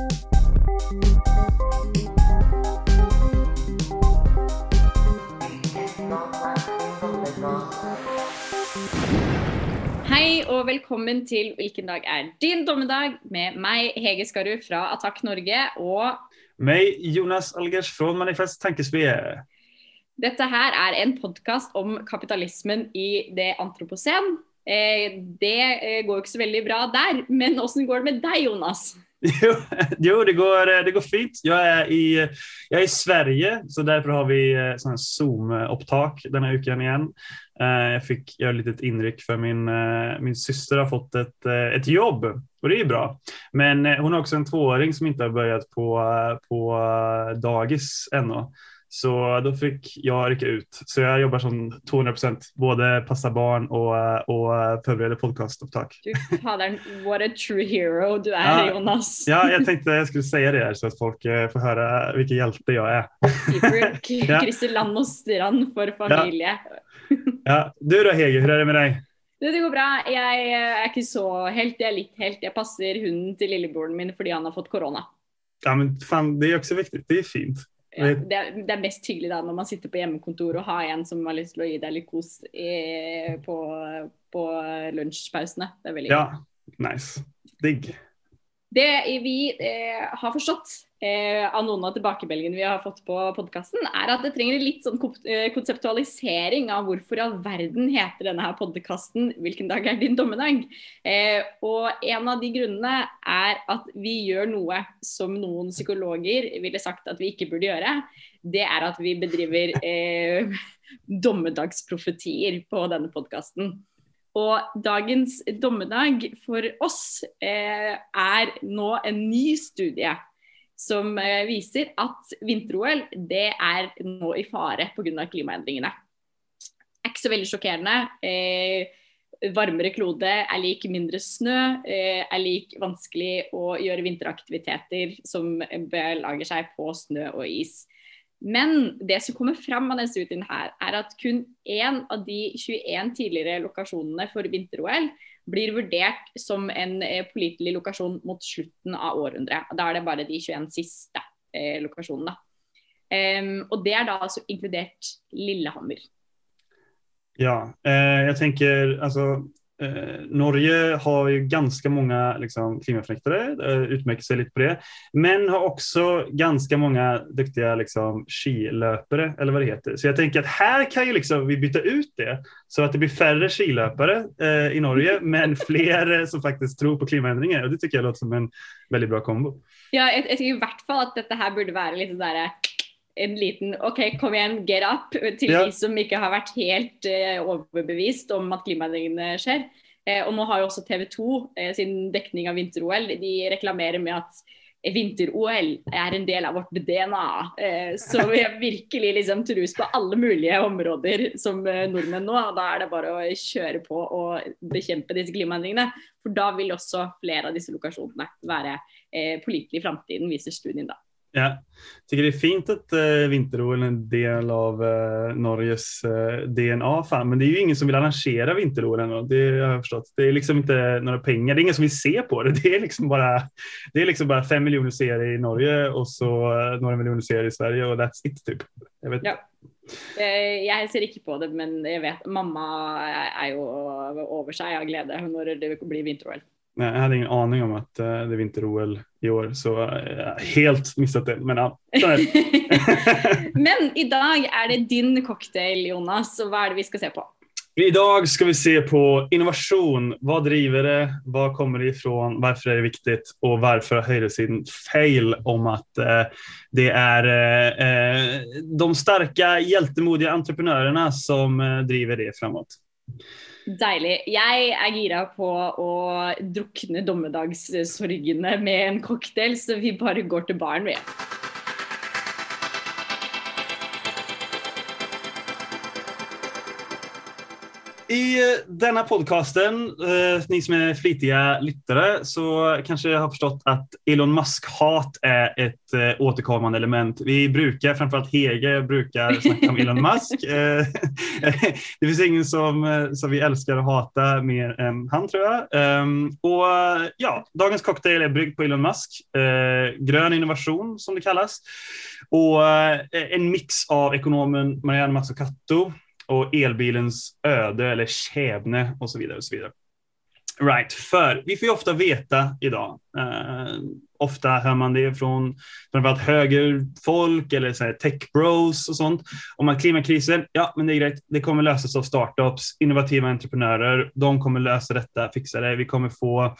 Hei og velkommen til Hvilken dag er din dommedag? med meg, Hege Skarud fra Attack Norge, og Mig, Jonas Algers från Manifest Tankesmedja. dette her er en podkast om kapitalismen i det antropocen. Eh, det eh, går jo ikke så veldig bra der, men åssen går det med deg, Jonas? Jo, jo det, går, eh, det går fint. Jag är, i, jag är i Sverige, så därför har vi eh, sån Zoom-upptak den här veckan igen. Eh, jag fick göra lite ett inryck för min, min syster har fått ett, ett jobb och det är bra. Men hon har också en tvååring som inte har börjat på, på dagis ännu. Så då fick jag rycka ut. Så jag jobbar som 200 procent, både passa barn och, och förbereder. Du faderen, what a true hero du er, Ja. Jonas. Ja, jag tänkte jag skulle säga det här så att folk eh, får höra vilken hjälte jag är. Keeper Ja. land og strand for familie. Ja, du då Hege, hur är det med dig? Det går bra. Jeg er ikke så helt, jeg er litt helt. Jeg passer hunden til lillebroren min fordi han har fått korona. Ja, men fan, det är också viktigt. Det är fint. Det, det er mest hyggelig da når man sitter på hjemmekontor og har en som har lyst til å gi deg litt kos eh, på, på lunsjpausene. Det er veldig Ja, nice. Digg. Det vi eh, har förstått eh, av noen av tilbakemeldingene vi har fått på podkasten, er at det trenger litt sånn eh, konseptualisering av hvorfor i all verden heter denne her podkasten 'Hvilken dag er din dommedag?' Eh, og en av de grunnene er at vi gjør noe som noen psykologer ville sagt at vi ikke burde gjøre. Det er at vi bedriver eh, dommedagsprofetier på denne podkasten. Og dagens dommedag for oss eh, er nå en ny studie som eh, viser at vinter-OL det er nå i fare pga. klimaendringene. Det er ikke så veldig sjokkerende. Eh, varmere klode er lik mindre snø, eh, er lik vanskelig å gjøre vinteraktiviteter som eh, belager seg på snø og is. Men det som kommer fram av denne studien her, er at kun én av de 21 tidligere lokasjonene for vinter-OL blir vurdert som en eh, pålitelig lokasjon mot slutten av århundret. Da er det bare de 21 siste eh, lokasjonene. Um, og det er da altså inkludert Lillehammer. Ja, eh, jag tänker alltså eh, Norge har ju ganska många liksom, klimaförnektare, eh, utmärker sig lite på det, men har också ganska många duktiga liksom, skilöpare, eller vad det heter. Så jag tänker att här kan ju liksom vi byta ut det så att det blir färre skilöpare eh, i Norge, men fler eh, som faktiskt tror på klimaändringar. Och det tycker jag låter som en väldigt bra kombo. Ja, jeg, jeg tenker i hvert fall at dette her burde være litt sånn derre en liten OK, kom igjen, get up, til Ja. de som ikke har vært helt eh, overbevist om at klimaendringene skjer. Eh, og nå har jo også TV 2 eh, sin dekning av vinter-OL. De reklamerer med at vinter-OL er en del av vårt DNA. Eh, så vi er virkelig liksom trus på alle mulige områder som eh, nordmenn nå. og Da er det bare å kjøre på og bekjempe disse klimaendringene. For da vil også flere av disse lokasjonene være eh, pålitelige i framtiden, viser studien da. Ja, tycker det är fint att eh, vinter-OL är en del av eh, Norges eh, DNA. Fan. Men det är ju ingen som vill arrangera vinter-OL ännu. Det har jag förstått. Det är liksom inte några pengar. Det är ingen som vill se på det. Det är liksom bara, det är liksom bara fem miljoner serier i Norge och så eh, några miljoner serier i Sverige och that's it typ. Jag vet. Ja. Eh, Jeg ser ikke på det, men jeg vet mamma er jo over seg av glede når det blir vinter-OL. Jag hade ingen aning om att eh, det är vinter-OL i år, så eh, helt missat det. Men ja, är. Men i dag er det din cocktail, Jonas, og hva er det vi skal se på? Idag ska vi se på innovation. Vad driver det? Var kommer det ifrån? Varför är det viktigt? Och varför har högersidan fail om att eh, det är eh, eh, de starka hjältemodiga entreprenörerna som eh, driver det framåt? Deilig. Jeg er gira på å drukne dommedagssorgene med en cocktail, så vi bare går til baren, vi. I eh, denna podcasten, eh, ni som är flitiga lyttare, så kanske har förstått att Elon Musk-hat är ett eh, återkommande element. Vi brukar, framförallt Hege, brukar snacka om Elon Musk. Eh, det finns ingen som, som vi älskar att hata mer än han tror jag. Ehm, och ja, dagens cocktail är bryggd på Elon Musk. Grön innovation som det kallas. Och en mix av ekonomen Marianne Mazzucato och elbilens öde eller käbne och så vidare. Och så vidare. Right, för vi får ju ofta veta idag, eh, ofta hör man det från framförallt högerfolk eller så här tech bros och sånt, om att klimatkrisen, ja men det är grejt, det kommer lösas av startups, innovativa entreprenörer, de kommer lösa detta, fixa det, vi kommer få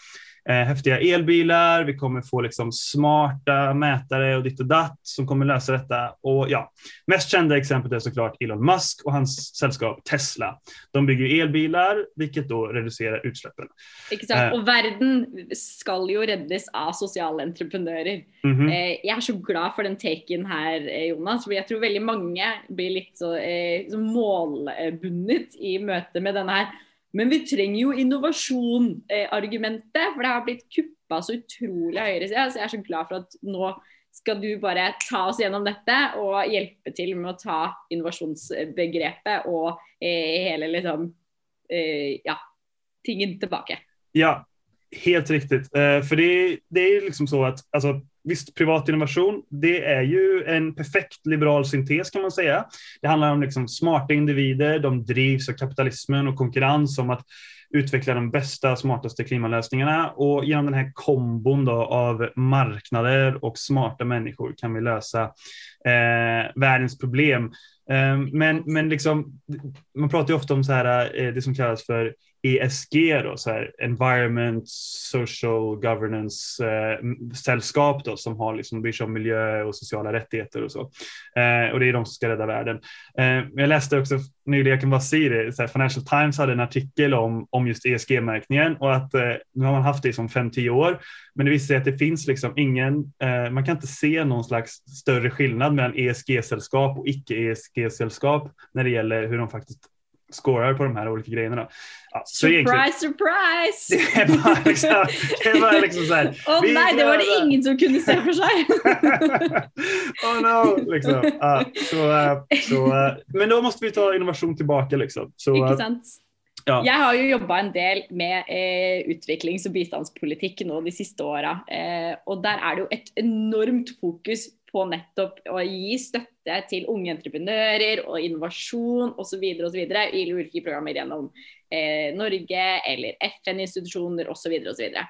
häftiga elbilar, vi kommer få liksom smarta mätare och ditt och datt som kommer lösa detta. Och ja, mest kända exemplet är såklart Elon Musk och hans sällskap Tesla. De bygger elbilar, vilket då reducerar utsläppen. Exakt, eh. och världen ska ju räddas av sociala entreprenörer. Mm -hmm. eh, jag är så glad för den taken här eh, Jonas, för jag tror väldigt många blir lite så, eh, så målbundet i möte med den här men vi trenger jo innovasjon-argumentet, eh, for det har blitt kuppa så utrolig høyresida. Så jeg er så glad for at nå skal du bare ta oss gjennom dette og hjelpe til med å ta innovasjonsbegrepet og eh, hele liksom eh, ja, tingen tilbake. Ja, helt riktigt. Eh, för det, det är liksom så att alltså, visst, privat innovation, det är ju en perfekt liberal syntes kan man säga. Det handlar om liksom smarta individer, de drivs av kapitalismen och konkurrens om att utveckla de bästa, smartaste klimatlösningarna och genom den här kombon då av marknader och smarta människor kan vi lösa eh, världens problem. Eh, men, men liksom, man pratar ju ofta om så här, eh, det som kallas för ESG, då, så här, Environment Social Governance eh, sällskap då, som har liksom, bryr sig om miljö och sociala rättigheter och så. Eh, och det är de som ska rädda världen. Eh, jag läste också nyligen, jag kan bara säga det, så här, Financial Times hade en artikel om, om just ESG-märkningen och att eh, nu har man haft det i som 5-10 år, men det visar sig att det finns liksom ingen, eh, man kan inte se någon slags större skillnad mellan ESG-sällskap och icke-ESG-sällskap när det gäller hur de faktiskt scorar på de här olika grejerna. Ja, surprise, surprise! Det bara liksom, det bara liksom så här. oh, nej, det var det ingen som kunde se för sig. oh no! Liksom. Ja, så, eh, så, eh, men då måste vi ta innovation tillbaka. Liksom. Så, sant? Ja. Jeg har ju jobbat en del med eh, utviklings och biståndspolitik nu de sista åren. Eh, och där är det ju ett enormt fokus på nettopp å gi støtte til unge entreprenører og innovasjon osv. i ulike programmer gjennom eh, Norge eller FN-institusjoner osv. osv.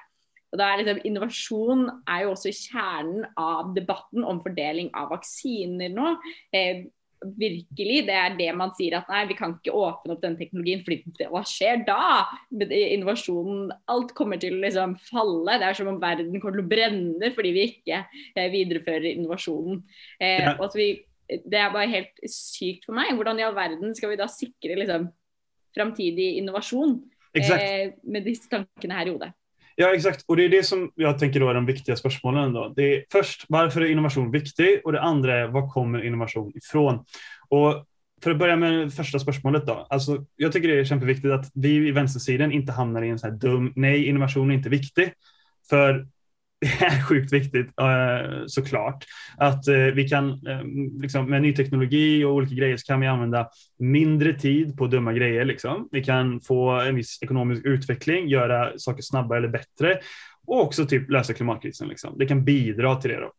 Og da er liksom, Innovasjon er jo også kjernen av debatten om fordeling av vaksiner nå. Eh, virkelig det er det man sier at nei, vi kan ikke åpne opp den teknologien, for hva skjer da? Innovasjonen, alt kommer til å liksom falle. Det er som om verden kommer til å brenne fordi vi ikke eh, viderefører innovasjonen. Eh, ja. og at vi, det er bare helt sykt for meg. Hvordan i all verden skal vi da sikre liksom, framtidig innovasjon eh, med disse tankene her i hodet? Ja, exakt. Och det är det som jag tänker då är de viktiga spörsmålen. Då. Det är först, varför är innovation viktig? Och det andra är, var kommer innovation ifrån? Och för att börja med första spörsmålet då. Alltså, jag tycker det är kämpeviktigt att vi i vänstersidan inte hamnar i en sån här dum, nej, innovation är inte viktig. För det är sjukt viktigt eh, såklart att eh, vi kan eh, liksom, med ny teknologi och olika grejer så kan vi använda mindre tid på dumma grejer. Liksom. Vi kan få en viss ekonomisk utveckling, göra saker snabbare eller bättre och också typ lösa klimatkrisen. Liksom. Det kan bidra till det. Då.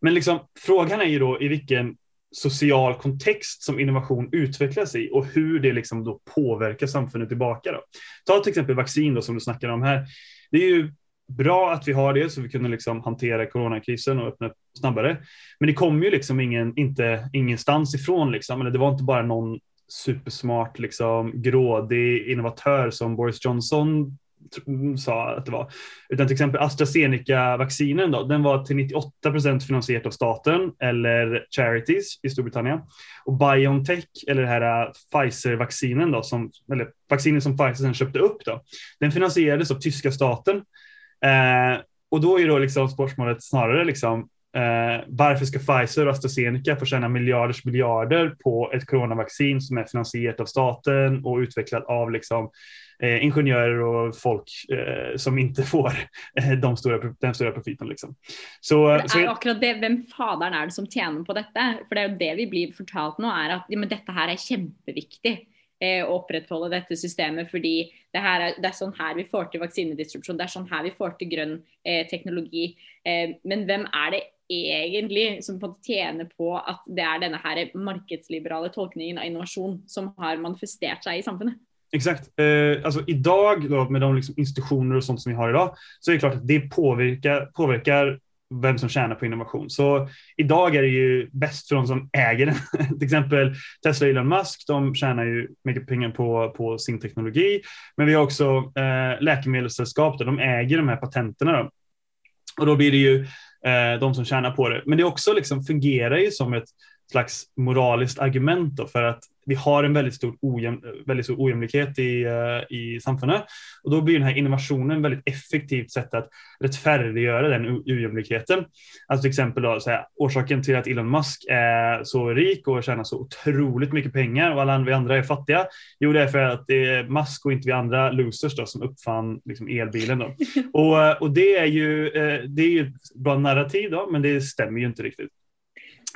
Men liksom, frågan är ju då i vilken social kontext som innovation utvecklas i och hur det liksom då påverkar samfundet tillbaka. Då. Ta till exempel vaccin då, som du snackar om här. Det är ju bra att vi har det så vi kunde liksom hantera coronakrisen och öppna snabbare. Men det kom ju liksom ingen, inte ingenstans ifrån liksom. Eller det var inte bara någon supersmart, liksom grådig innovatör som Boris Johnson mm, sa att det var. Utan till exempel AstraZeneca-vaccinen då, den var till 98 procent finansierat av staten eller charities i Storbritannien. Och Biontech, eller det här äh, Pfizer-vaccinen då, som, eller vaccinen som Pfizer sen köpte upp då, den finansierades av tyska staten Eh, och då är då liksom spörsmålet snarare liksom, eh, varför ska Pfizer och AstraZeneca få tjäna miljarders miljarder på ett coronavaccin som är finansierat av staten och utvecklat av liksom, eh, ingenjörer och folk eh, som inte får eh, de stora, den stora profiten. Liksom. Så, det är så, akkurat det, Vem faderen är det som tjänar på detta? För det är ju det vi blir fortalt nu, är att ja, men detta här är jätteviktigt eh, å opprettholde dette systemet. fordi det, her er, det er sånn her vi får til vaksinedistribusjon, det er sånn her vi får til grønn eh, teknologi. Eh, men hvem er det egentlig som tjener på at det er denne her markedsliberale tolkningen av innovasjon som har manifestert seg i samfunnet? Exakt. Eh, alltså idag då, med de liksom institutioner och sånt som vi har idag så är det klart att det påverkar, påverkar vem som tjänar på innovation. Så idag är det ju bäst för de som äger den. Till exempel Tesla och Elon Musk, de tjänar ju mycket pengar på, på sin teknologi. Men vi har också eh, läkemedelssällskap där de äger de här patenterna. Då. Och då blir det ju eh, de som tjänar på det. Men det också liksom fungerar ju som ett slags moraliskt argument då för att vi har en väldigt stor, ojäm, väldigt stor ojämlikhet i, uh, i samfundet. Och då blir den här innovationen väldigt effektivt sätt att rättfärdiggöra den ojämlikheten. Alltså till exempel då, så här, orsaken till att Elon Musk är så rik och tjänar så otroligt mycket pengar och alla vi andra är fattiga. Jo, det är för att det är Musk och inte vi andra losers då, som uppfann liksom, elbilen. Då. Och, eh, och det är ju eh, det är ju ett bra narrativ, då, men det stämmer ju inte riktigt.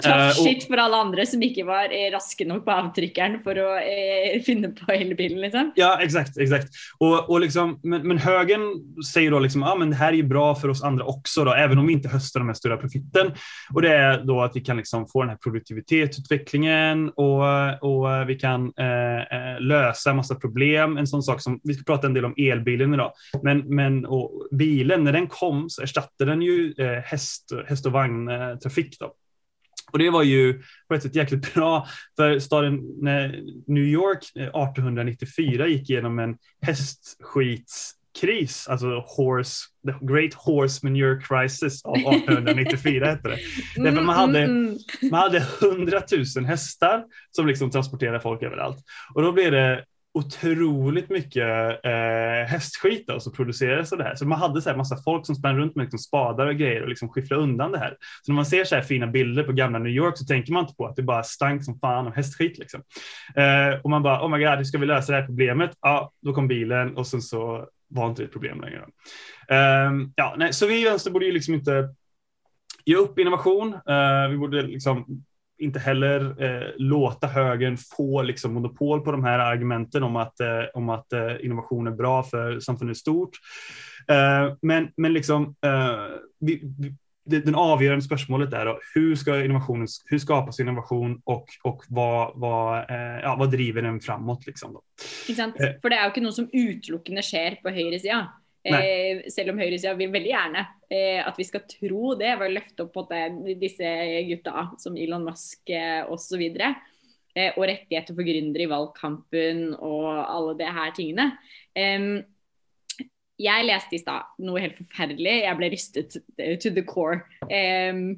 Tough uh, shit for alle andre som ikke var eh, raske nok på avtrykkeren for å eh, finne på elbilen. Liksom. Ja, exakt. exakt. Och, och liksom, men, men högern säger då liksom, ah, men det här är bra för oss andra också, då, även om vi inte höstar de här stora profiten. Och det är då att vi kan liksom få den här produktivitetsutvecklingen och, och vi kan eh, eh lösa massa problem. En sån sak som, vi ska prata en del om elbilen idag, men, men och bilen, när den kom så ersatte den ju eh, häst, häst och vagntrafik. Då. Och det var ju på ett sätt jäkligt bra för staden New York 1894 gick igenom en hästskitskris, alltså horse, the Great Horse Manure Crisis av 1894 hette det. Mm, man, hade, mm, mm. man hade 100 000 hästar som liksom transporterade folk överallt. Och då blev det otroligt mycket eh, hästskit då, som producerades av det här. Så man hade så här massa folk som sprang runt med liksom spadar och grejer och liksom skifflade undan det här. Så när man ser så här fina bilder på gamla New York så tänker man inte på att det bara stank som fan av hästskit. Liksom. Eh, och man bara, oh my god, hur ska vi lösa det här problemet? Ja, då kom bilen och sen så var inte det ett problem längre. Eh, ja, nej, så vi i vänster borde ju liksom inte ge upp innovation. Uh, vi borde liksom inte heller eh, låta högern få liksom, monopol på de här argumenten om att, eh, om att eh, innovation är bra för samfundet stort. Eh, men, men liksom, eh, vi, vi, det, den avgörande spörsmålet är då, hur ska innovationen, hur skapas innovation och, och vad, vad, eh, ja, vad driver den framåt? Liksom då? För det är ju inte något som utelukkende sker på högersidan. Eh, selv om høyresida vil veldig gjerne eh, at vi skal tro det ved å løfte opp på det, disse gutta som Elon Musk eh, osv. Eh, og rettigheter for gründere i valgkampen og alle de her tingene. Eh, jeg leste i stad noe helt forferdelig. Jeg ble rystet eh, to the core. Eh,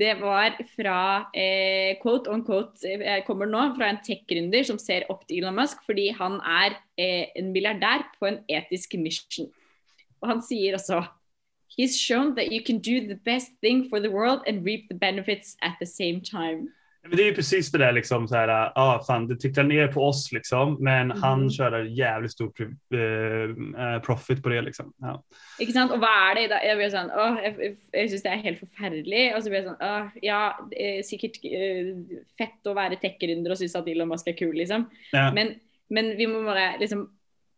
det var fra eh, quote on quote jeg kommer nå fra en tech-gründer som ser opp til Elon Musk fordi han er eh, en milliardær på en etisk mission. Og han sier også He's shown that you can do the best thing for the world and reap the benefits at the same time. Men det är ju precis det där liksom så här, ah, fan, det tittar ner på oss liksom, men mm. han kör jävligt stor uh, profit på det liksom. Ja. Ikke sant, og hva er det? Jeg blir sånn, åh, jeg, jeg synes det er helt forferdelig, og så blir jeg sånn, åh, ja, er sikkert uh, fett å være tech-gründer og synes at Elon Musk er kul, liksom. Ja. Men, men vi må bare liksom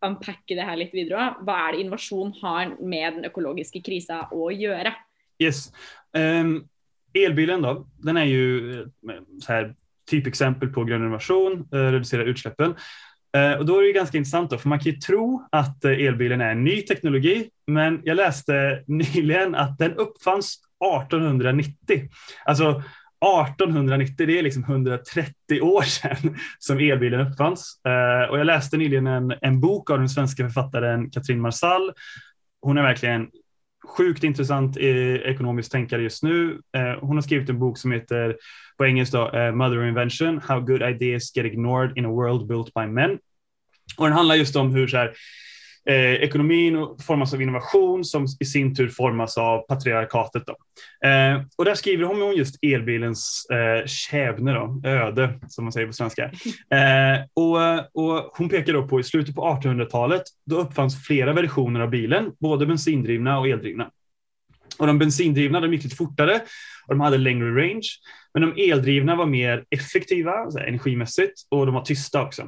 unpacke det här lite vidare. Vad är det innovation har med den ekologiska krisen att göra? Yes. Um, elbilen då, den är ju eh, så här, typexempel på grön innovation, uh, eh, reducera utsläppen. Uh, eh, och då är det ganska intressant då, för man kan ju tro att elbilen är en ny teknologi, men jag läste nyligen att den uppfanns 1890. Alltså 1890, det är liksom 130 år sedan som elbilen uppfanns. Eh, och jag läste nyligen en, en bok av den svenska författaren Katrin Marsall. Hon är verkligen sjukt intressant eh, ekonomisk tänkare just nu. Eh, hon har skrivit en bok som heter på engelska eh, Mother Invention, How Good Ideas Get Ignored in a World Built by Men. Och den handlar just om hur så här, Eh, ekonomin formas av innovation som i sin tur formas av patriarkatet. Då. Eh, och där skriver hon om just elbilens eh, kävne, då, öde som man säger på svenska. Eh, och, och hon pekar då på i slutet på 1800-talet, då uppfanns flera versioner av bilen, både bensindrivna och eldrivna. Och de bensindrivna de gick lite fortare och de hade längre range. Men de eldrivna var mer effektiva energimässigt och de var tysta också.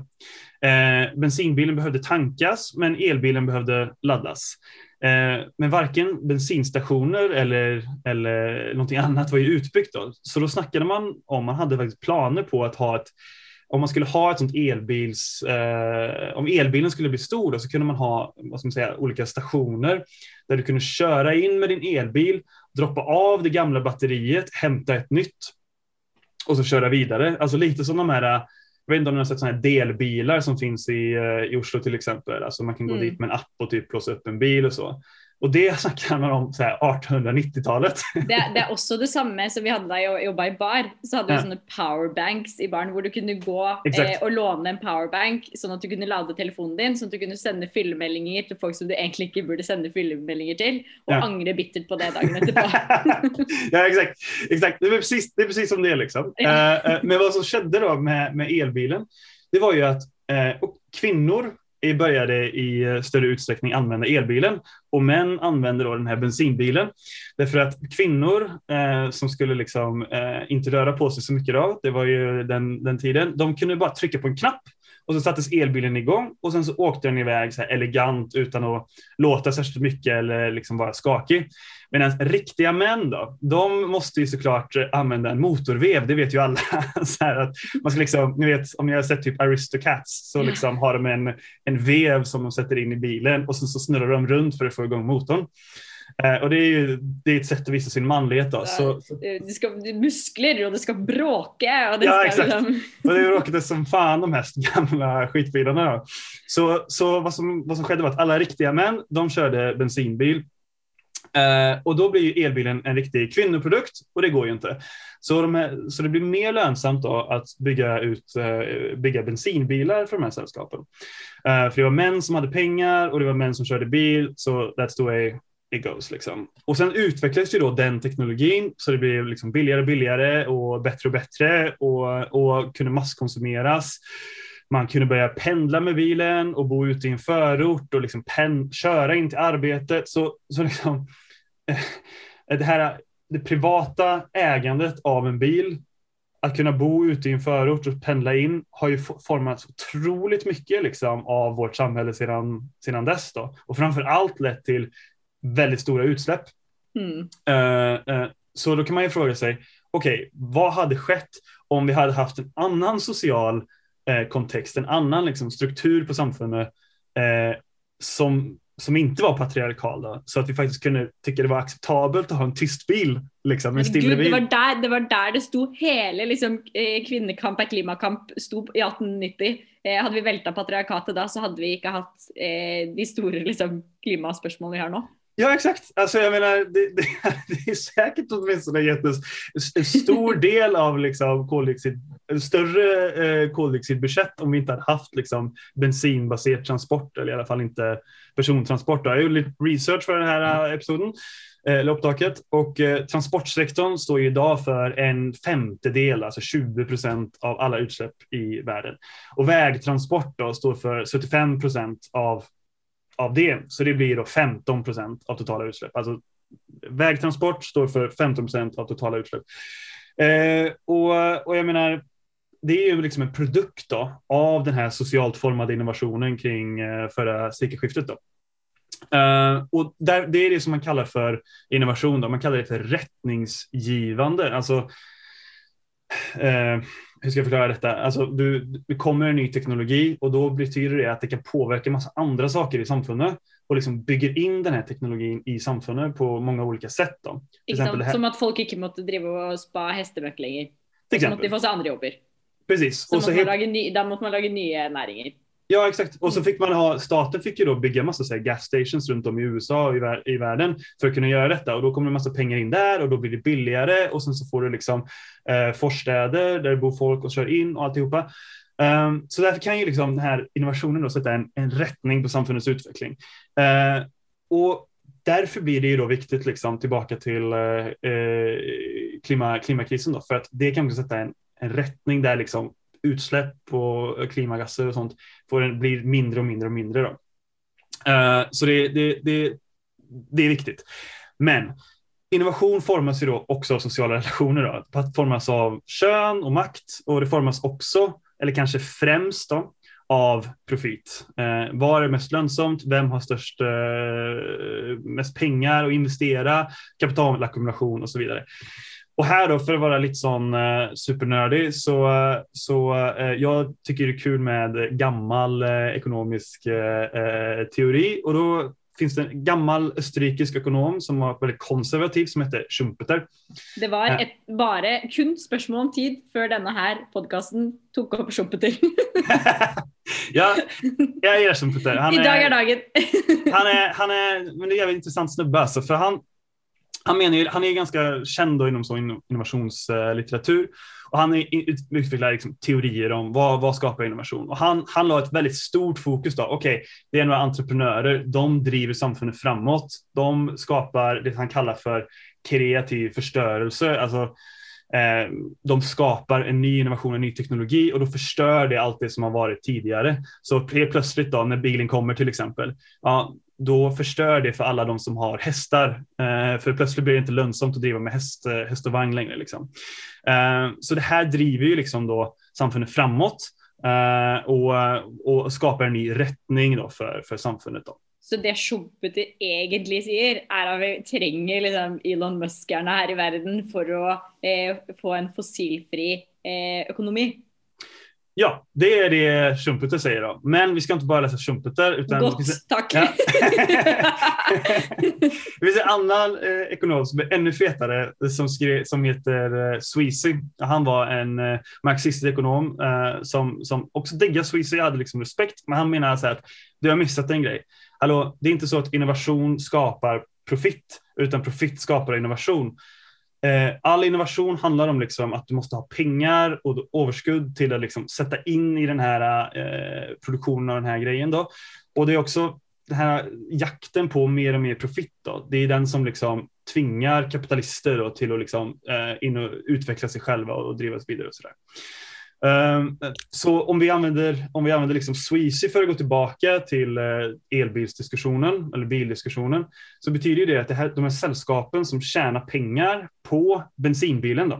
Eh, bensinbilen behövde tankas men elbilen behövde laddas. Eh, men varken bensinstationer eller, eller någonting annat var ju utbyggt då. Så då snackade man om, man hade faktiskt planer på att ha ett om man skulle ha ett sånt elbils, eh, om elbilen skulle bli stor då, så kunde man ha vad ska man säga, olika stationer där du kunde köra in med din elbil, droppa av det gamla batteriet, hämta ett nytt och så köra vidare. Alltså lite som de här, jag vet inte om ni har sett sådana här delbilar som finns i, eh, i Oslo till exempel. Alltså man kan gå mm. dit med en app och typ låsa upp en bil och så. Och det snackar man om 1890-talet. Det, det, er også det samme som vi hadde da jeg jobba i bar. Så hadde vi ja. sånne powerbanks i baren hvor du kunne gå eh, og låne en powerbank sånn at du kunne lade telefonen din, sånn at du kunne sende fyllemeldinger til folk som du egentlig ikke burde sende fyllemeldinger til, og ja. angre bittert på det dagen etterpå. ja, exakt. exakt. Det, är precis, det är precis som det liksom. Ja. Uh, uh, men vad som skedde då med, med elbilen, det var ju att uh, kvinnor började i eh, större utsträckning använda elbilen och män använde då den här bensinbilen. Därför att kvinnor eh, som skulle liksom, eh, inte röra på sig så mycket då, det var ju den, den tiden, de kunde bara trycka på en knapp och så sattes elbilen igång och sen så åkte den iväg så elegant utan att låta särskilt mycket eller liksom vara skakig. Medan riktiga män då, de måste ju såklart använda en motorvev, det vet ju alla. så att man ska liksom, ni vet, om ni har sett typ Aristocats så liksom har de en, en vev som de sätter in i bilen och sen så snurrar de runt för att få igång motorn. Eh, och det är ju det är ett sätt att visa sin manlighet. Då. Så, så... Det ska muskler och det ska bråka. Och det ja, ska exakt. Liksom... och det råkade som fan de här gamla skitbilarna. Då. Så, så vad, som, vad som skedde var att alla riktiga män, de körde bensinbil. Eh, och då blir ju elbilen en riktig kvinnoprodukt och det går ju inte. Så, de här, så det blir mer lönsamt då att bygga, ut, eh, bygga bensinbilar för de här sällskapen. Eh, för det var män som hade pengar och det var män som körde bil, så that's the way it goes. Liksom. Och sen utvecklades ju då den teknologin så det blev liksom billigare och billigare och bättre och bättre och, och kunde masskonsumeras. Man kunde börja pendla med bilen och bo ute i en förort och liksom pen, köra in till arbetet. Så, så liksom, eh, det här det privata ägandet av en bil, att kunna bo ute i en förort och pendla in har ju formats otroligt mycket liksom av vårt samhälle sedan, sedan dess. Då. Och framför allt lett till väldigt stora utsläpp. Mm. Uh, uh, så då kan man ju fråga sig, okej, okay, vad hade skett om vi hade haft en annan social uh, kontext, en annan liksom, struktur på samfundet som, som inte var patriarkal då, så att vi faktiskt kunde tycka det var acceptabelt att ha en tyst bil, liksom, en bil. Det var där det, var där det stod hela liksom, kvinnekamp är klimakamp stod i 1890. Eh, hade vi vältat patriarkatet då så hade vi inte haft eh, de stora liksom, klimatspörsmål vi har nu. Ja, exakt. Alltså, jag menar, det, det, det är säkert åtminstone en stor del av liksom, koldioxid, en större eh, koldioxidbudget om vi inte hade haft liksom, bensinbaserad transport eller i alla fall inte persontransport. Jag gjorde lite research för den här eh, episoden, eh, eller upptaket, och eh, transportsektorn står ju idag för en femtedel, alltså 20 procent av alla utsläpp i världen. Och vägtransport då står för 75 procent av av det. Så det blir då 15 procent av totala utsläpp. Alltså vägtransport står för 15 procent av totala utsläpp. Eh, och, och jag menar, det är ju liksom en produkt då, av den här socialt formade innovationen kring eh, förra sekelskiftet. Då. Uh, och där, det är det som man kallar för innovation, då. man kallar det för rättningsgivande. Alltså, uh, hur ska jag förklara detta? Alltså, du, det kommer en ny teknologi och då betyder det att det kan påverka massa andra saker i samfundet och liksom bygger in den här teknologin i samfundet på många olika sätt. Då. Exempel, som att folk inte måste driva och spa hästeböck längre. Som att de får sig andra jobb. Precis. Så och så måste man ny, där måste man laga nya näringar. Ja, exakt. Och så fick man ha, staten fick ju då bygga massa så här, gas stations runt om i USA och i, i världen för att kunna göra detta. Och då kommer det massa pengar in där och då blir det billigare och sen så får du liksom eh, forstäder där det bor folk och kör in och alltihopa. Um, så därför kan ju liksom den här innovationen då sätta en, en rättning på samfundets utveckling. Uh, och därför blir det ju då viktigt, liksom, tillbaka till uh, klima, klimatkrisen, då, för att det kan också sätta en, en rättning där liksom utsläpp och eh, klimatgaser och sånt får en, blir mindre och mindre och mindre. Då. Uh, så det, det, det, det är viktigt. Men innovation formas ju då också av sociala relationer. Då. Det formas av kön och makt och det formas också, eller kanske främst då, av profit. Eh, vad är mest lönsamt? Vem har störst, eh, mest pengar att investera? Kapitalackumulation och så vidare. Och här då, för att vara lite sån eh, supernördig, så, så eh, jag tycker det är kul med gammal eh, ekonomisk eh, teori och då finns det en gammal österrikisk ekonom som var väldigt konservativ som hette Schumpeter. Det var ett, bara kun spørsmål om tid før denne her podkasten tok opp Schumpeter. ja, jag gillar Schumpeter. Han Idag är dagen. han, är, han är, men det är en jävligt intressant snubbe alltså, för han, han, menar ju, han är ganska känd inom så innovationslitteratur och han utvecklar liksom teorier om vad, vad skapar innovation. Och han, han la ett väldigt stort fokus. Okej, okay, det är några entreprenörer, de driver samfundet framåt. De skapar det han kallar för kreativ förstörelse. Alltså, eh, de skapar en ny innovation, en ny teknologi och då förstör det allt det som har varit tidigare. Så helt plötsligt då när bilen kommer till exempel, ja, då förstör det för alla de som har hästar. Eh, för plötsligt blir det inte lönsamt att driva med häst, eh, häst och vagn längre. Liksom. Eh, så det här driver ju liksom då samfundet framåt eh, och, och skapar en ny rättning då för, för samfundet. Då. Så det Schumpeter egentligen säger är att vi trenger liksom Elon Muskerne här i världen för att eh, få en fossilfri eh, ekonomi. Ja, det är det Schumpeter säger då. Men vi ska inte bara läsa Schumpeter. Utan Gott, tack. Ja. det finns en annan eh, ekonom som är ännu fetare som, skrev, som heter eh, Sweezy. Han var en eh, marxistisk ekonom eh, som, som också diggar Sweezy, hade liksom respekt. Men han menar så att du har missat en grej. Hallå, det är inte så att innovation skapar profit, utan profit skapar innovation. Eh, all innovation handlar om liksom att du måste ha pengar och överskudd till att liksom sätta in i den här eh, produktionen av den här grejen. Då. Och det är också den här jakten på mer och mer profit. Då. Det är den som liksom tvingar kapitalister då till att liksom, eh, in och utveckla sig själva och drivas vidare. Och så där. Ehm, så om vi använder, om vi använder liksom Sweezy för att gå tillbaka till eh, elbilsdiskussionen eller bildiskussionen så betyder det att det här, de här sällskapen som tjänar pengar på bensinbilen då,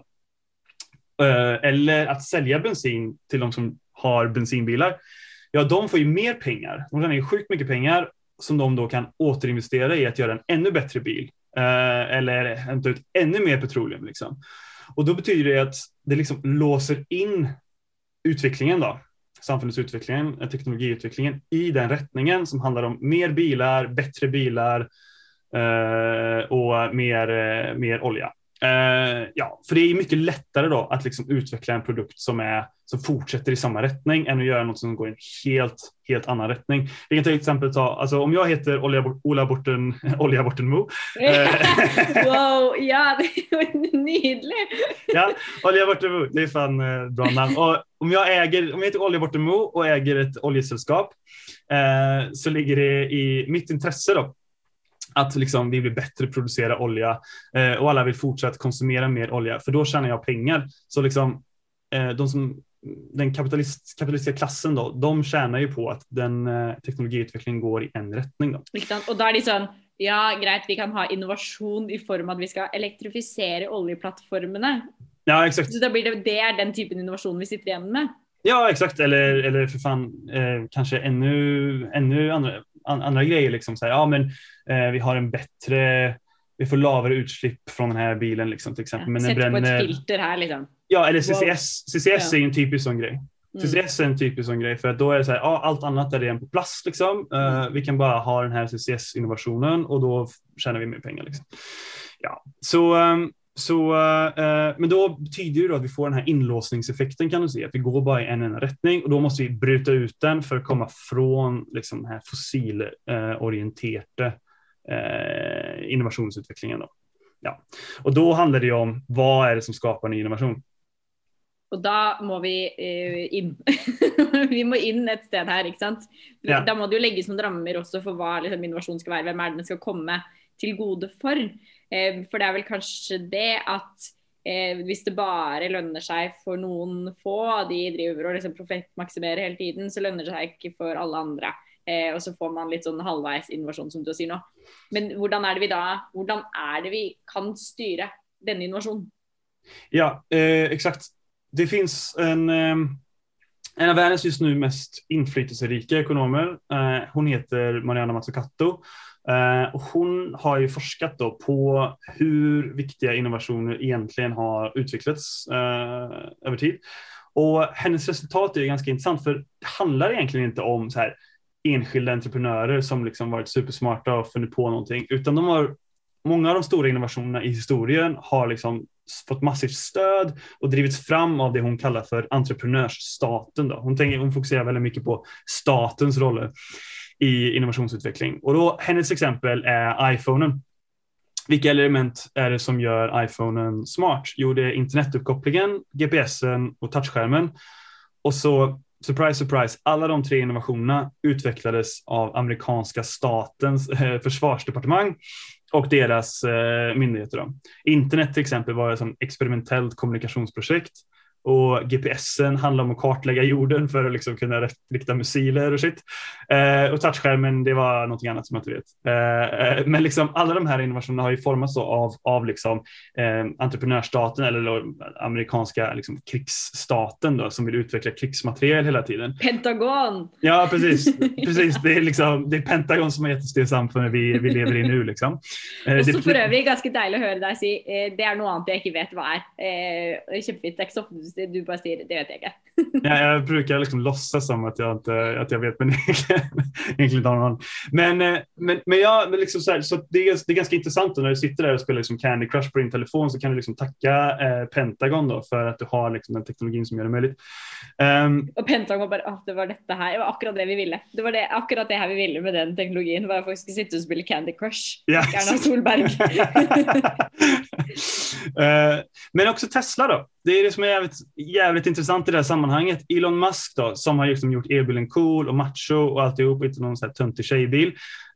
eh, eller att sälja bensin till de som har bensinbilar, ja de får ju mer pengar. De tjänar ju sjukt mycket pengar som de då kan återinvestera i att göra en ännu bättre bil eh, eller hämta ut ännu mer petroleum. Liksom. Och då betyder det att det liksom låser in utvecklingen då, samhällsutvecklingen, teknologiutvecklingen i den rättningen som handlar om mer bilar, bättre bilar eh, och mer, eh, mer olja. Uh, ja, för det är mycket lättare då att liksom utveckla en produkt som, är, som fortsätter i samma riktning än att göra något som går i en helt, helt annan riktning. Vi kan till exempel ta, alltså om jag heter Ola Borten, Olja Borten Mo. Eh, wow, ja, det är nydligt. ja, Olja Borten Mo, det är fan eh, bra namn. Och om jag äger, om jag heter Olja Borten Mo och äger ett oljesällskap eh, så ligger det i mitt intresse då att liksom vi vill bättre producera olja eh, och alla vill fortsätta konsumera mer olja för då tjänar jag pengar. Så liksom eh, de som den kapitalist, kapitalistiska klassen då, de tjänar ju på att den eh, teknologiutvecklingen går i en riktning. Då. Och då är det sån, ja grejt, vi kan ha innovation i form av att vi ska elektrifiera oljeplattformarna. Ja, exakt. Så då blir det, det är den typen innovation vi sitter igen med. Ja, exakt. Eller, eller för fan, eh, kanske ännu, ännu andra, andra grejer. Liksom. Så här, ja, men, eh, vi har en bättre, vi får lavare utsläpp från den här bilen liksom, till exempel. Men Sätt bränner... på ett filter här liksom. Ja, eller CCS. CCS ja. är en typisk sån grej. Mm. CCS är en typisk sån grej för att då är det så här, ja, allt annat är redan på plats liksom. Uh, vi kan bara ha den här CCS innovationen och då tjänar vi mer pengar. Liksom. Ja, så um, så, eh, men då betyder det då att vi får den här inlåsningseffekten kan du se, att vi går bara i en enda riktning och då måste vi bryta ut den för att komma från liksom, den här fossilorienterade eh, innovationsutvecklingen. Då. Ja. Och då handlar det om vad är det som skapar ny innovation? Og da må vi eh, inn. vi må inn et sted her, ikke sant. Ja. Da må det jo legges noen rammer også for hva liksom, innovasjon skal være. Hvem er det den skal komme til gode for? Eh, for det er vel kanskje det at eh, hvis det bare lønner seg for noen få, de driver og liksom profittmaksimerer hele tiden, så lønner det seg ikke for alle andre. Eh, og så får man litt sånn halvveis innovasjon, som du sier nå. Men hvordan er det vi da hvordan er det vi kan styre denne innovasjonen? Ja, eh, exakt. Det finns en, eh, en av världens just nu mest inflytelserika ekonomer. Eh, hon heter Mariana Mazzucato. Eh, och hon har ju forskat då på hur viktiga innovationer egentligen har utvecklats eh, över tid. Och hennes resultat är ganska intressant för det handlar egentligen inte om så här enskilda entreprenörer som liksom varit supersmarta och funnit på någonting, utan de har många av de stora innovationerna i historien har liksom fått massivt stöd och drivits fram av det hon kallar för entreprenörsstaten. Då. Hon, tänker, hon fokuserar väldigt mycket på statens roller i innovationsutveckling. Och då, hennes exempel är iPhonen. Vilka element är det som gör iPhonen smart? Jo, det är internetuppkopplingen, GPSen och touchskärmen. Och så, surprise, surprise, alla de tre innovationerna utvecklades av amerikanska statens eh, försvarsdepartement och deras eh, myndigheter. Då. Internet till exempel var ett som experimentellt kommunikationsprojekt och GPSen handlar om att kartlägga jorden för att liksom kunna rikta missiler och shit. Eh, och touchskärmen, det var någonting annat som jag inte vet. Eh, eh men liksom alla de här innovationerna har ju formats av, av liksom, eh, entreprenörsstaten eller amerikanska liksom, krigsstaten då, som vill utveckla krigsmateriel hela tiden. Pentagon! Ja, precis. precis. Det, är liksom, det är Pentagon som har gett oss det samfundet vi, vi lever i nu. Liksom. Eh, och så för övrigt ganska deilig att höra dig säga, eh, det är något annat jag inte vet vad är. Eh. Det är så du bara säger det vet jag inte. ja, jag brukar liksom låtsas som att jag, inte, att jag vet, men egentligen inte har någon. Men, eh, men, men, ja, men liksom så, här, så det, är, det är ganska intressant när du sitter där och spelar liksom Candy Crush på din telefon så kan du liksom tacka eh, Pentagon då för att du har liksom den teknologin som gör det möjligt. Um, och Pentagon bara, oh, det var detta här, det var akkurat det vi ville. Det var det, akkurat det här vi ville med den teknologin, var att folk skulle sitta och spela Candy Crush. Erna Solberg. uh, men också Tesla då. Det är det som är jävligt, jävligt intressant i det här sammanhanget. Elon Musk då, som har liksom gjort elbilen cool och macho och alltihop, inte någon sån här töntig tjejbil.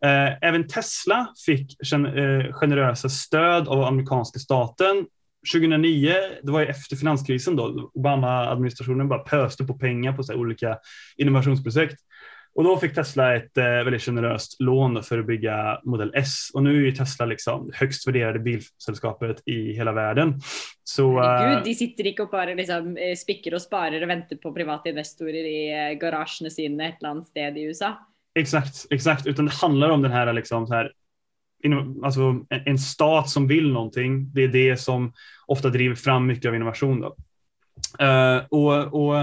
Eh, även Tesla fick gen eh, generösa stöd av amerikanska staten 2009, det var ju efter finanskrisen då, Obama-administrationen bara pöste på pengar på så olika innovationsprojekt. Och då fick Tesla ett eh, väldigt generöst lån för att bygga Model S och nu är ju Tesla liksom högst värderade bilsällskapet i hela världen. Så, Gud, de sitter inte och bara liksom, eh, spicker och sparar och väntar på privata investorer i eh, garagerna sina ett eller annat sted i USA. Exakt, exakt, utan det handlar om den här, liksom, så här alltså en, stat som vill någonting. Det är det som ofta driver fram mycket av innovation. Då. Och, och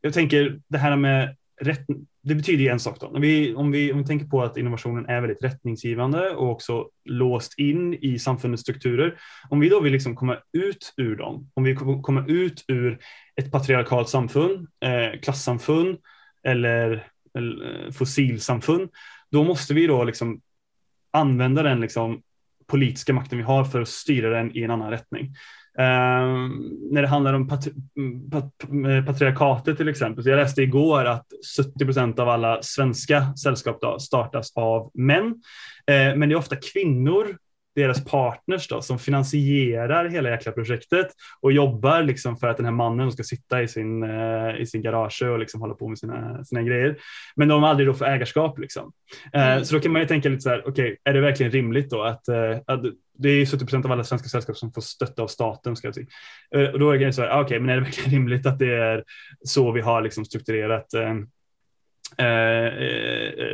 jag tänker det här med rätt, det betyder ju en sak då. Om vi, om, vi, om vi tänker på att innovationen är väldigt rättningsgivande och också låst in i samfundets strukturer. Om vi då vill liksom komma ut ur dem, om vi kommer ut ur ett patriarkalt samfund, eh, klassamfund eller, eller fossilsamfund, då måste vi då liksom använda den liksom politiska makten vi har för att styra den i en annan riktning. Ehm, när det handlar om patri mm, pat eh, patriarkatet till exempel, så jag läste igår att 70 procent av alla svenska sällskap då startas av män, ehm, men det är ofta kvinnor deras partners då, som finansierar hela jäkla projektet och jobbar liksom för att den här mannen ska sitta i sin, uh, i sin garage och liksom hålla på med sina, sina grejer. Men de har aldrig då för ägarskap. Liksom. Uh, mm. Så då kan man ju tänka lite så här, okej, okay, är det verkligen rimligt då att, uh, att det är 70 procent av alla svenska sällskap som får stötta av staten. Ska jag säga. Och då är det så här, ah, okej, okay, men är det verkligen rimligt att det är så vi har liksom strukturerat Eh,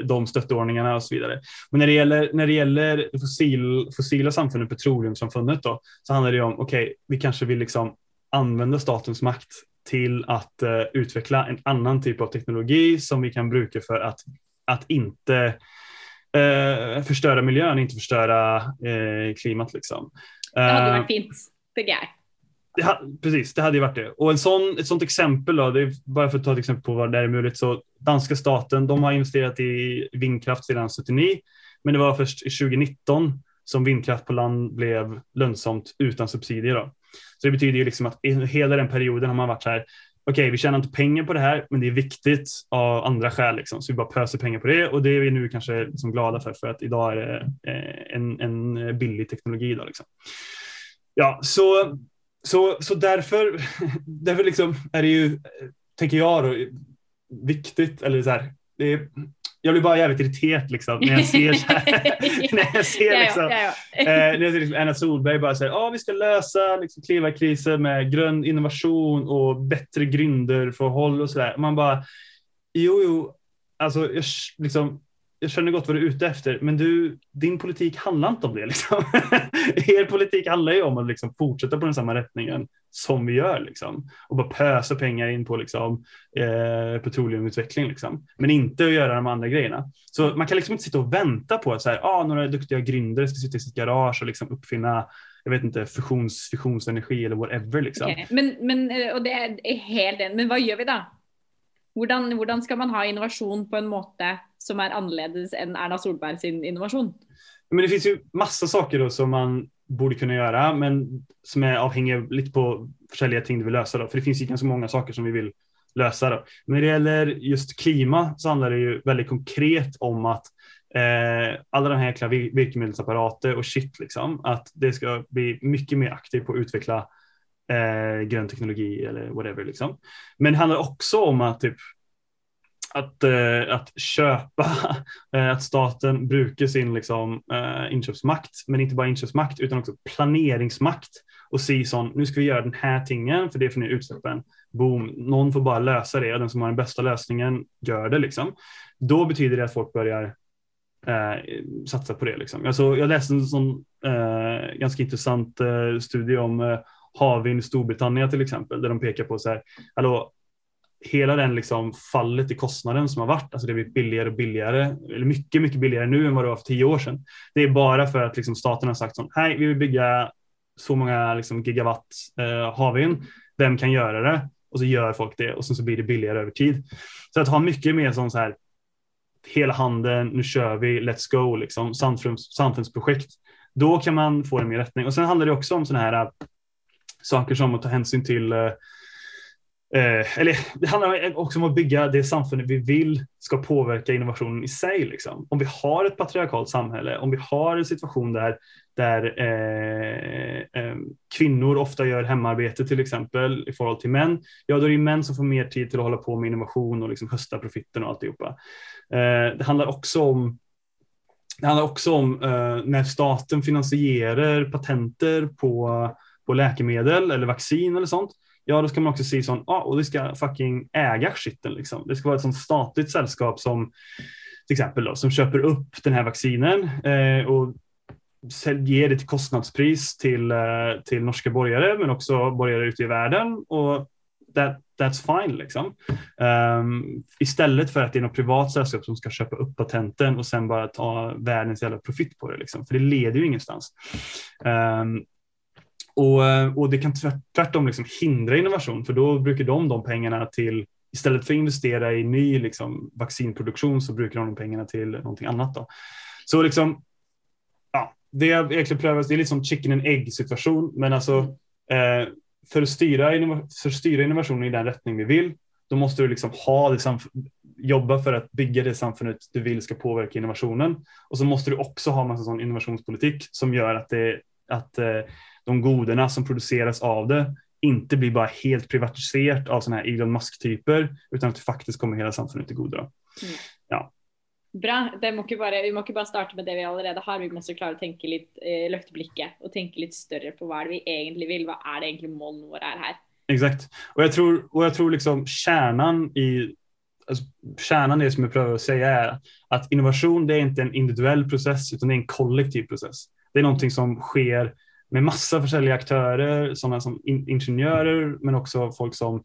de stöttordningarna och så vidare. Men när det gäller, när det gäller fossil, fossila samfundet, petroleumsamfundet, då, så handlar det om, okej, okay, vi kanske vill liksom använda statens makt till att uh, utveckla en annan typ av teknologi som vi kan bruka för att, att inte uh, förstöra miljön, inte förstöra uh, klimat. Liksom. Det hade varit fint. Det, precis, det hade ju varit det. Och en sån, ett sånt exempel, då, det är bara för att ta ett exempel på vad det är möjligt, så danska staten, de har investerat i vindkraft sedan 79, men det var först 2019 som vindkraft på land blev lönsamt utan subsidier. Då. Så det betyder ju liksom att hela den perioden har man varit så här, okej, okay, vi tjänar inte pengar på det här, men det är viktigt av andra skäl. Liksom. Så vi bara pöser pengar på det och det är vi nu kanske liksom glada för, för att idag är det eh, en, en billig teknologi. Då, liksom. Ja, så, så, så därför, därför liksom är det ju, tänker jag, då, viktigt, eller så här, är, jag blir bara jävligt irriterad liksom, när jag ser, så här, när jag ser, liksom, ja, ja, ja. eh, när jag ser liksom Anna Solberg bara säger att vi ska lösa liksom, klimatkrisen med grön innovation och bättre grunderförhåll och sådär. Man bara, jo, jo, alltså jag, liksom, jag känner gott vad du är ute efter, men du, din politik handlar inte om det. Liksom. Er politik handlar ju om att liksom fortsätta på den samma rättningen som vi gör liksom. och bara pösa pengar in på liksom, eh, petroleumutveckling, liksom. men inte att göra de andra grejerna. Så man kan liksom inte sitta och vänta på att så här, ah, några duktiga grindare ska sitta i sitt garage och liksom uppfinna jag vet inte, fusions, fusionsenergi eller whatever. Liksom. Okay. Men, men, eh, och det är helt. Men vad gör vi då? Hvordan, hvordan skal man ha innovasjon på en måte som är annorlunda än Erna Solberg sin innovation? Men det finns ju massa saker då som man borde kunna göra, men som är avhängiga lite på olika ting du vill lösa. Då. För det finns ju ganska många saker som vi vill lösa. Då. Men när det gäller just klimat så handlar det ju väldigt konkret om att eh, alla de här jäkla virkemiddelapparater och shit, liksom, att det ska bli mycket mer aktivt på att utveckla eh, grön teknologi eller whatever. Liksom. Men det handlar också om att typ, att, eh, att köpa, eh, att staten brukar sin liksom, eh, inköpsmakt, men inte bara inköpsmakt utan också planeringsmakt och se sån, nu ska vi göra den här tingen för det får ner utsläppen. Boom, någon får bara lösa det och den som har den bästa lösningen gör det liksom. Då betyder det att folk börjar eh, satsa på det. Liksom. Alltså, jag läste en sån eh, ganska intressant eh, studie om eh, Havin Storbritannien till exempel, där de pekar på så här, hallå, hela den liksom fallet i kostnaden som har varit, alltså det blir billigare och billigare, eller mycket, mycket billigare nu än vad det var för tio år sedan. Det är bara för att liksom staten har sagt så här, vi vill bygga så många liksom gigawatt eh, havin, vem kan göra det? Och så gör folk det och sen så blir det billigare över tid. Så att ha mycket mer som så här, hela handen, nu kör vi, let's go, liksom, samfundsprojekt. Då kan man få en mer rättning. Och sen handlar det också om sådana här saker som att ta hänsyn till eh, eh, eller det handlar också om att bygga det samfundet vi vill ska påverka innovationen i sig. Liksom. Om vi har ett patriarkalt samhälle, om vi har en situation där, där eh, eh, kvinnor ofta gör hemarbete till exempel i förhållande till män, ja då är det män som får mer tid till att hålla på med innovation och liksom hösta profiten och alltihopa. Eh, det handlar också om det handlar också om eh, när staten finansierar patenter på, på läkemedel eller vaccin eller sånt ja då ska man också se sån, ja och det ska fucking äga skiten liksom. Det ska vara ett sånt statligt sällskap som till exempel då, som köper upp den här vaccinen eh, och ger det till kostnadspris till, eh, till norska borgare men också borgare ute i världen och that, that's fine liksom. Um, istället för att det är något privat sällskap som ska köpa upp patenten och sen bara ta världens jävla profit på det liksom. För det leder ju ingenstans. Um, och, eh, och det kan tvärtom liksom hindra innovation för då brukar de de pengarna till istället för att investera i ny liksom, vaccinproduktion så brukar de de pengarna till någonting annat. Då. Så liksom, ja, det är egentligen prövas, det är liksom chicken and egg situation, men alltså eh, för, att styra för att styra innovationen i den riktning vi vill, då måste du liksom ha det jobba för att bygga det samfundet du vill ska påverka innovationen. Och så måste du också ha massa sån innovationspolitik som gör att det att eh, de goderna som produceras av det inte blir bara helt privatiserat av sådana här Elon Musk-typer utan att det faktiskt kommer hela samfundet till godo. Mm. Ja. Bra. Det må bara, vi måste bara starta med det vi redan har. Vi måste klara att tänka lite, eh, lyfta blicken och tänka lite större på vad vi egentligen vill. Vad är det egentligen målen våra är här? Exakt. Och jag tror, och jag tror liksom kärnan i alltså, kärnan i det som jag prövar att säga är att innovation det är inte en individuell process utan det är en kollektiv process. Det är någonting som sker med massa försäljliga aktörer, sådana som in, ingenjörer, men också folk som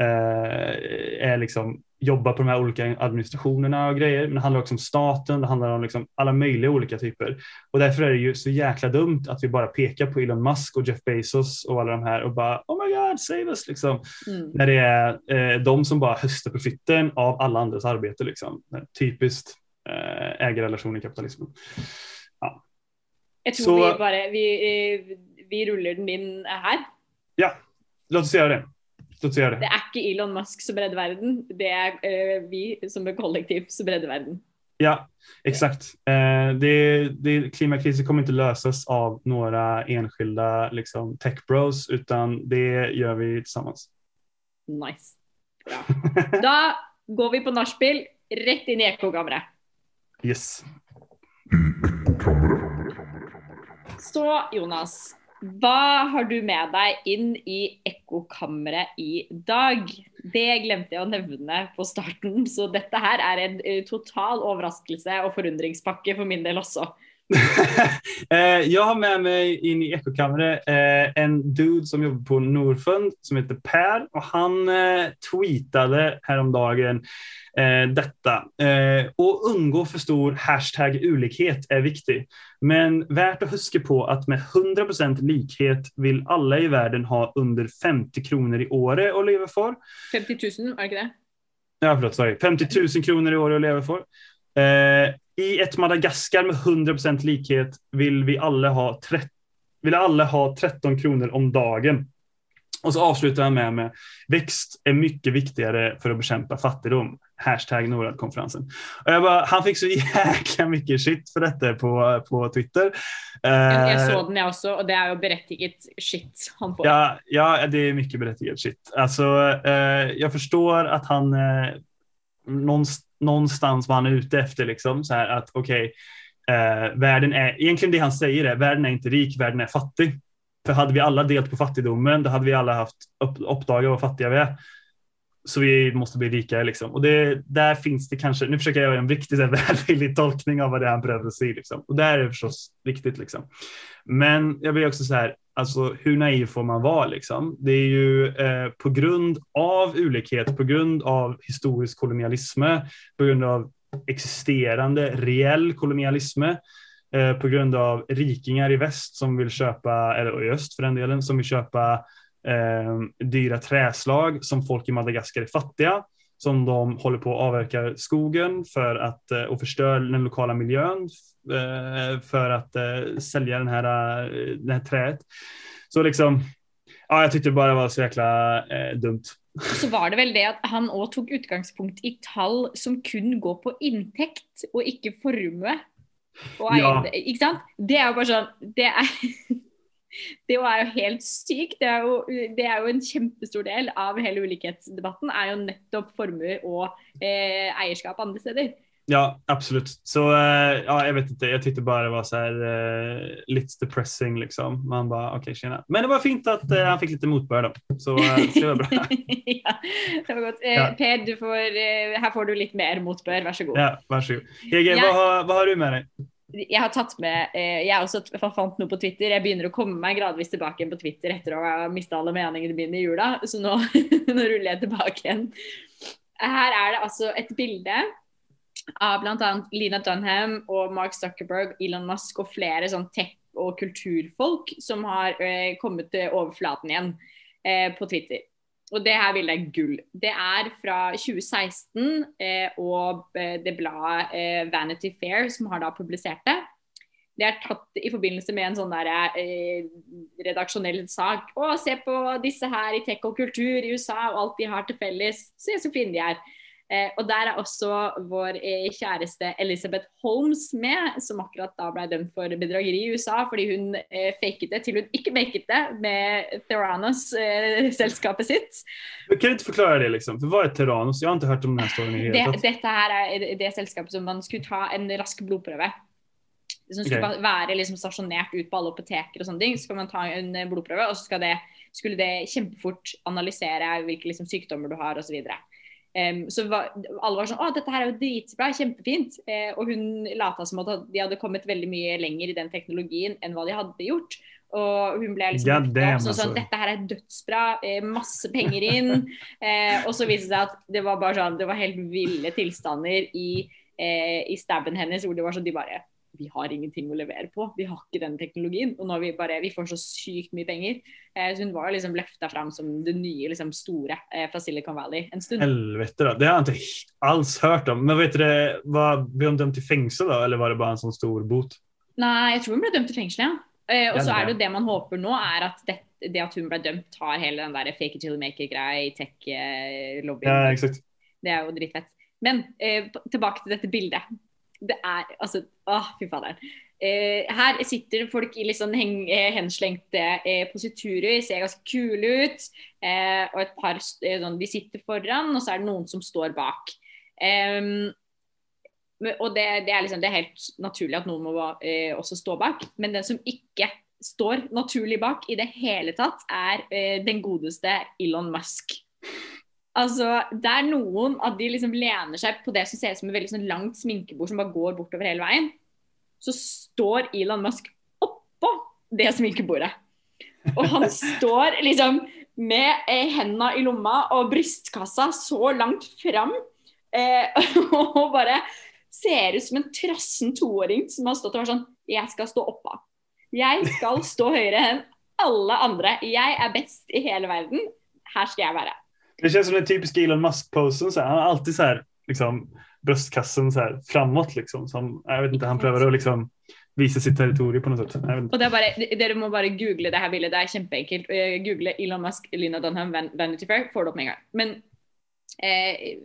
eh, är liksom, jobbar på de här olika administrationerna och grejer. Men det handlar också om staten, det handlar om liksom alla möjliga olika typer. Och därför är det ju så jäkla dumt att vi bara pekar på Elon Musk och Jeff Bezos och alla de här och bara oh my god, save us liksom. Mm. När det är eh, de som bara höstar profiten av alla andras arbete liksom. Typiskt eh, ägarrelation i kapitalismen. Jag tror så... vi bara, vi, eh, vi ruller den in här. Ja, låt oss göra det. Låt oss göra Det det. er ikke Elon Musk som redder verden, det er eh, vi som er kollektiv som redder verden. Ja, exakt. Eh, det, det, klimatkrisen kommer inte lösas av några enskilda liksom, tech bros, utan det gör vi tillsammans. Nice. Bra. Da går vi på nachspiel, rett inn i ekkokammeret. yes. Så Jonas, vad har du med dig in i ekkokammeret i dag? Det glömde jag nämna på starten, så detta här är en eh, total överraskelse och forundringspakke för min del också. eh, jag har med mig in i ekokammaren eh, en dude som jobbar på Norfund som heter Per och han eh, tweetade häromdagen detta. Och undgå för stor hashtag ulikhet är viktig. Men värt att huska på att med 100% likhet vill alla i världen ha under 50 kronor i året att leva för. 50 000, var det ikke det? Ja, förlåt, sorry. 50 000 kronor i år att leva för. Eh, I ett Madagaskar med 100% likhet vill vi alla ha, tre- vill alla ha 13 kronor om dagen. Och så avslutar han med, med växt är mycket viktigare för att bekämpa fattigdom. Hashtag Norad-konferensen. Och jag han fick så jäkla mycket shit för detta på, på Twitter. Jeg Eh, så den, også, og det er jo berettiget shit han får. Ja, ja, det är mycket berättigat shit. Alltså, eh, jag förstår att han eh, någonstans, var han ute efter liksom så här att okej, eh, världen är egentligen det han säger är världen är inte rik, världen är fattig. För hade vi alla delt på fattigdomen, då hade vi alla haft upp, uppdagat vad fattiga vi är. Så vi måste bli rikare liksom. Och det, där finns det kanske, nu försöker jag göra en riktigt välvillig tolkning av vad det är han behöver säga liksom. Och där är det förstås viktigt. liksom. Men jag blir också så här, alltså hur naiv får man vara liksom? Det är ju eh, på grund av olikhet på grund av historisk kolonialism, på grund av existerande reell kolonialism, eh, på grund av rikingar i väst som vill köpa, eller i öst för den delen, som vill köpa eh, dyra träslag som folk i Madagaskar är fattiga som de håller på att avverka skogen för att, eh, och förstör den lokala miljön eh, för att eh, sälja den här, det här träet. Så liksom, ja, jag tyckte det bara var så jäkla eh, dumt. Så var det vel det at han òg tok utgangspunkt i tall som kun går på inntekt, og ikke formue. Og Ja. Det jo bare sånn Det er, det er jo helt sykt. Det er jo, det er jo en kjempestor del av hele ulikhetsdebatten er jo nettopp formue og eh, eierskap andre steder. Ja, absolut. Så eh, ja, jag vet inte, jag tyckte bara det var så här eh, lite depressing liksom. Man bara okej, tjena. Men det var fint att eh, han fick lite motbörd då. Så, eh, så det var bra. ja, det var godt. Eh, Ja. Per, du får, eh, her får du litt mer motbør. Vær så god. Ja, varsågod. Hege, Jeg- vad, vad har du med dig? Jeg har tatt med eh, Jeg også fant noe på Twitter. Jeg begynner å komme meg gradvis tilbake igjen på Twitter etter å ha mista alle meningene mine i jula, så nå, nå ruller jeg tilbake igjen. Her er det altså et bilde av bl.a. Lina Dunham og Mark Zuckerberg, Elon Musk og flere sånn tech- og kulturfolk som har eh, kommet til overflaten igjen eh, på Twitter. Og det her bildet er gull. Det er fra 2016 eh, og eh, det bladet eh, Vanity Fair som har da publisert det. Det er tatt i forbindelse med en sånn der, eh, redaksjonell sak. Å, se på disse her i tech og kultur i USA og alt de har til felles. Se så fine de er. Eh, og der er også vår eh, kjæreste Elizabeth Holmes med, som akkurat da ble dømt for bedrageri i USA fordi hun eh, faket det til hun ikke maket det med Theranos, eh, selskapet sitt. Kan du inte förklara det liksom? För vad är Terranos? Jag har inte hört om den här storyn Det, dette her er det selskapet som man skulle ta en rask blodprøve. Som skulle Ok. ba- være liksom stasjonert ut på alle apoteker sånne ting. Så skal man ta en eh, blodprøve, og så skal det, skulle det kjempefort analysere hvilke liksom, sykdommer du har osv. Um, så var, alle var sånn Å, dette her er jo dritbra, kjempefint. Eh, og hun lata som at de hadde kommet veldig mye lenger i den teknologien enn hva de hadde gjort. Og hun ble liksom God damn, sånn, sånn altså. Dette her er dødsbra, eh, masse penger inn. Eh, og så viste det seg at det var bare sånn Det var helt ville tilstander i, i stabben hennes hvor det var sånn de bare vi har ingenting å levere på. Vi har ikke den teknologien. Og nå vi bare, vi får så sykt mye penger. Eh, så hun var liksom løfta fram som det nye liksom, store eh, fra Silicon Valley en stund. Helvete då. Det har jag inte alls hört om. Men vet det, var, blev hon dömd till fängelse då? Eller var det bara en sån stor bot? Nei, jeg tror hun ble dømt til fengsel, ja. Eh, og Ja, så er det jo det man håper nå, er at det, det at hun ble dømt, tar hele den der fake it till you make it-greia i tech-lobbyen. Ja, exakt. Det er jo dritfett. Men eh, tilbake til dette bildet. Det er altså Åh, fy fader. Eh, her sitter folk i liksom litt sånn eh, heng, henslengte eh, positurer, ser ganske kule ut. Eh, og et par st- eh, sånn, De sitter foran, og så er det noen som står bak. Em, men- og det, det, er liksom, det er helt naturlig at noen må eh, også stå bak. Men den som ikke står naturlig bak i det hele tatt, er eh, den godeste Elon Musk. Altså, Det er noen at de liksom lener seg på det som ser ut som et veldig sånn langt sminkebord som bare går bortover hele veien. Så står Elon Musk oppå det sminkebordet. Og han står liksom med eh, hendene i lomma og brystkassa så langt fram. Eh, og bare ser ut som en trassen toåring som har stått og vært sånn Jeg skal stå oppå. Jeg skal stå høyere enn alle andre. Jeg er best i hele verden. Her skal jeg være. Det känns som den typiska Elon Musk-posen. Han har alltid så här, liksom, bröstkassen så här, framåt. Liksom, som, jag vet inte, han prövar att liksom, visa sitt territorium på något sätt. Jag vet inte. Det är bara Dere må bara googla det här, bildet. Det är kjempeenkelt. Eh, googla Google Elon Musk, Lina Dunham, Vanity Fair, får det upp med en gång. Men eh,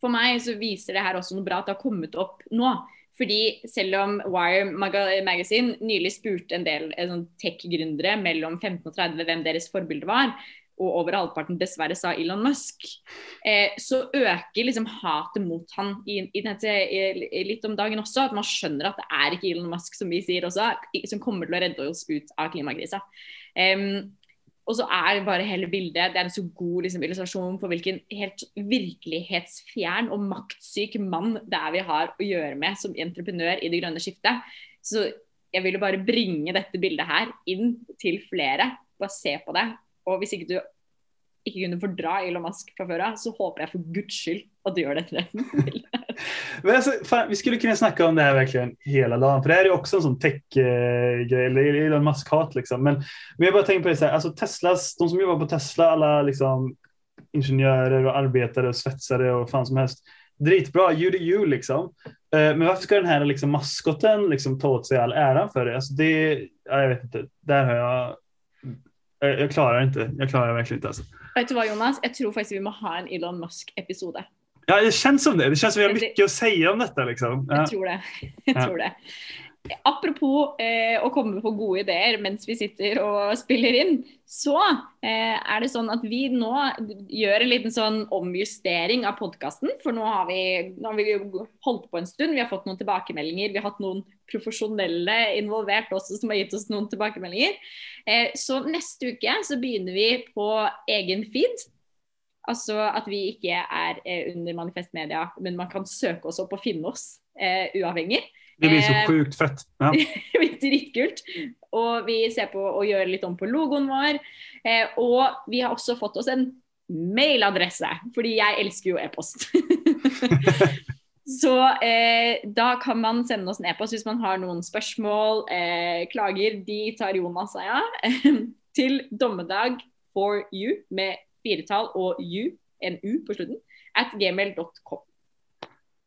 för mig så visar det här också något bra att det har kommit upp nu. Fordi selv om Wire Magazine nylig spurte en del eh, sånn tech-gründere mellom 15 og 30 hvem deres forbilde var, og over halvparten dessverre sa Elon Musk, eh, så øker liksom hatet mot han i, i dette, i, litt om dagen også. At man skjønner at det er ikke Elon Musk som vi sier også, som kommer til å redde oss ut av klimakrisa. Um, og så er bare hele bildet det er en så god liksom, illustrasjon på hvilken helt virkelighetsfjern og maktsyk mann det er vi har å gjøre med som entreprenør i det grønne skiftet. Så jeg ville bare bringe dette bildet her inn til flere. Bare se på det. Og hvis ikke du ikke kunne fordra Elon Musk fra før av, så håper jeg for guds skyld at du gjør det alltså, fan, vi skulle kunna snacka om det här verkligen hela dagen. För det här är ju också en sån tech-grej, eller Elon Musk-hat. Liksom. Men, men jag bara tänker på det så här, alltså Teslas, de som jobbar på Tesla, alla liksom, ingenjörer och arbetare och svetsare och fan som helst. Dritbra, you do you liksom. Eh, men varför ska den här liksom, maskoten liksom, ta åt sig all äran för det? Alltså, det jag vet inte, där har jag jag, jag klarar inte, jag klarar verkligen inte alltså. Vet du hva, Jonas? Jeg tror faktisk vi må ha en Elon Musk-episode. Ja, det känns som det. Det känns som vi har mycket att säga om detta. Liksom. Ja. Jeg tror det. Jeg Ja. tror det. Apropos eh, å komme på gode ideer mens vi sitter og spiller inn, så eh, er det sånn at vi nå gjør en liten sånn omjustering av podkasten. For nå har, vi, nå har vi holdt på en stund, vi har fått noen tilbakemeldinger. Vi har hatt noen profesjonelle involvert også som har gitt oss noen tilbakemeldinger. Eh, så neste uke så begynner vi på egen feed. Altså at vi ikke er eh, under Manifest Media, men man kan søke oss opp og finne oss eh, uavhengig. Det blir så Eh, sjukt fett. Ja. Dritkult. Og vi ser på å gjøre litt om på logoen vår. Eh, og vi har også fått oss en mailadresse, fordi jeg elsker jo e-post. Så eh, da kan man sende oss en e-post hvis man har noen spørsmål, eh, klager. De tar Jonas seg av. til dommedag for you med firetall og u, en u på slutten, at gmail.com.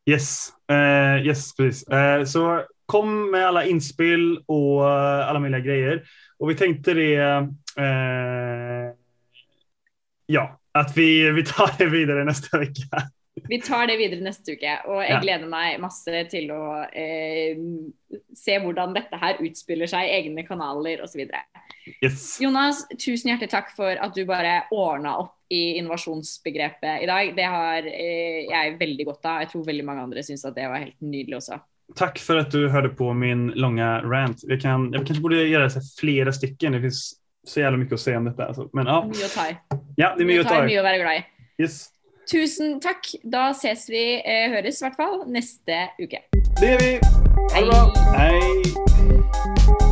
Yes, uh, yes precis. Uh, så kom med alla inspel och uh, alla möjliga grejer. Och vi tänkte det, ja, att vi, vi tar det vidare nästa vecka. Vi tar det videre neste uke, og jeg Ja. gleder meg masse til å eh, se hvordan dette her utspiller seg i egne kanaler osv. Yes. Jonas, tusen hjertelig takk for at du bare ordna opp i innovasjonsbegrepet i dag. Det har eh, jeg veldig godt av. Jeg tror veldig mange andre syns at det var helt nydelig også. Tack för att du hörde på min långa rant. Jag, kan, jag kanske borde göra så här flera stycken. Det finns så jävla mycket att säga om detta. Alltså. Men ja, Mye å ta i. ja det är Mye å att ta i. mye å være glad i. Yes. Tusen takk. Da ses vi, eh, høres i hvert fall, neste uke. Det gjør vi. Ha det bra. Hei.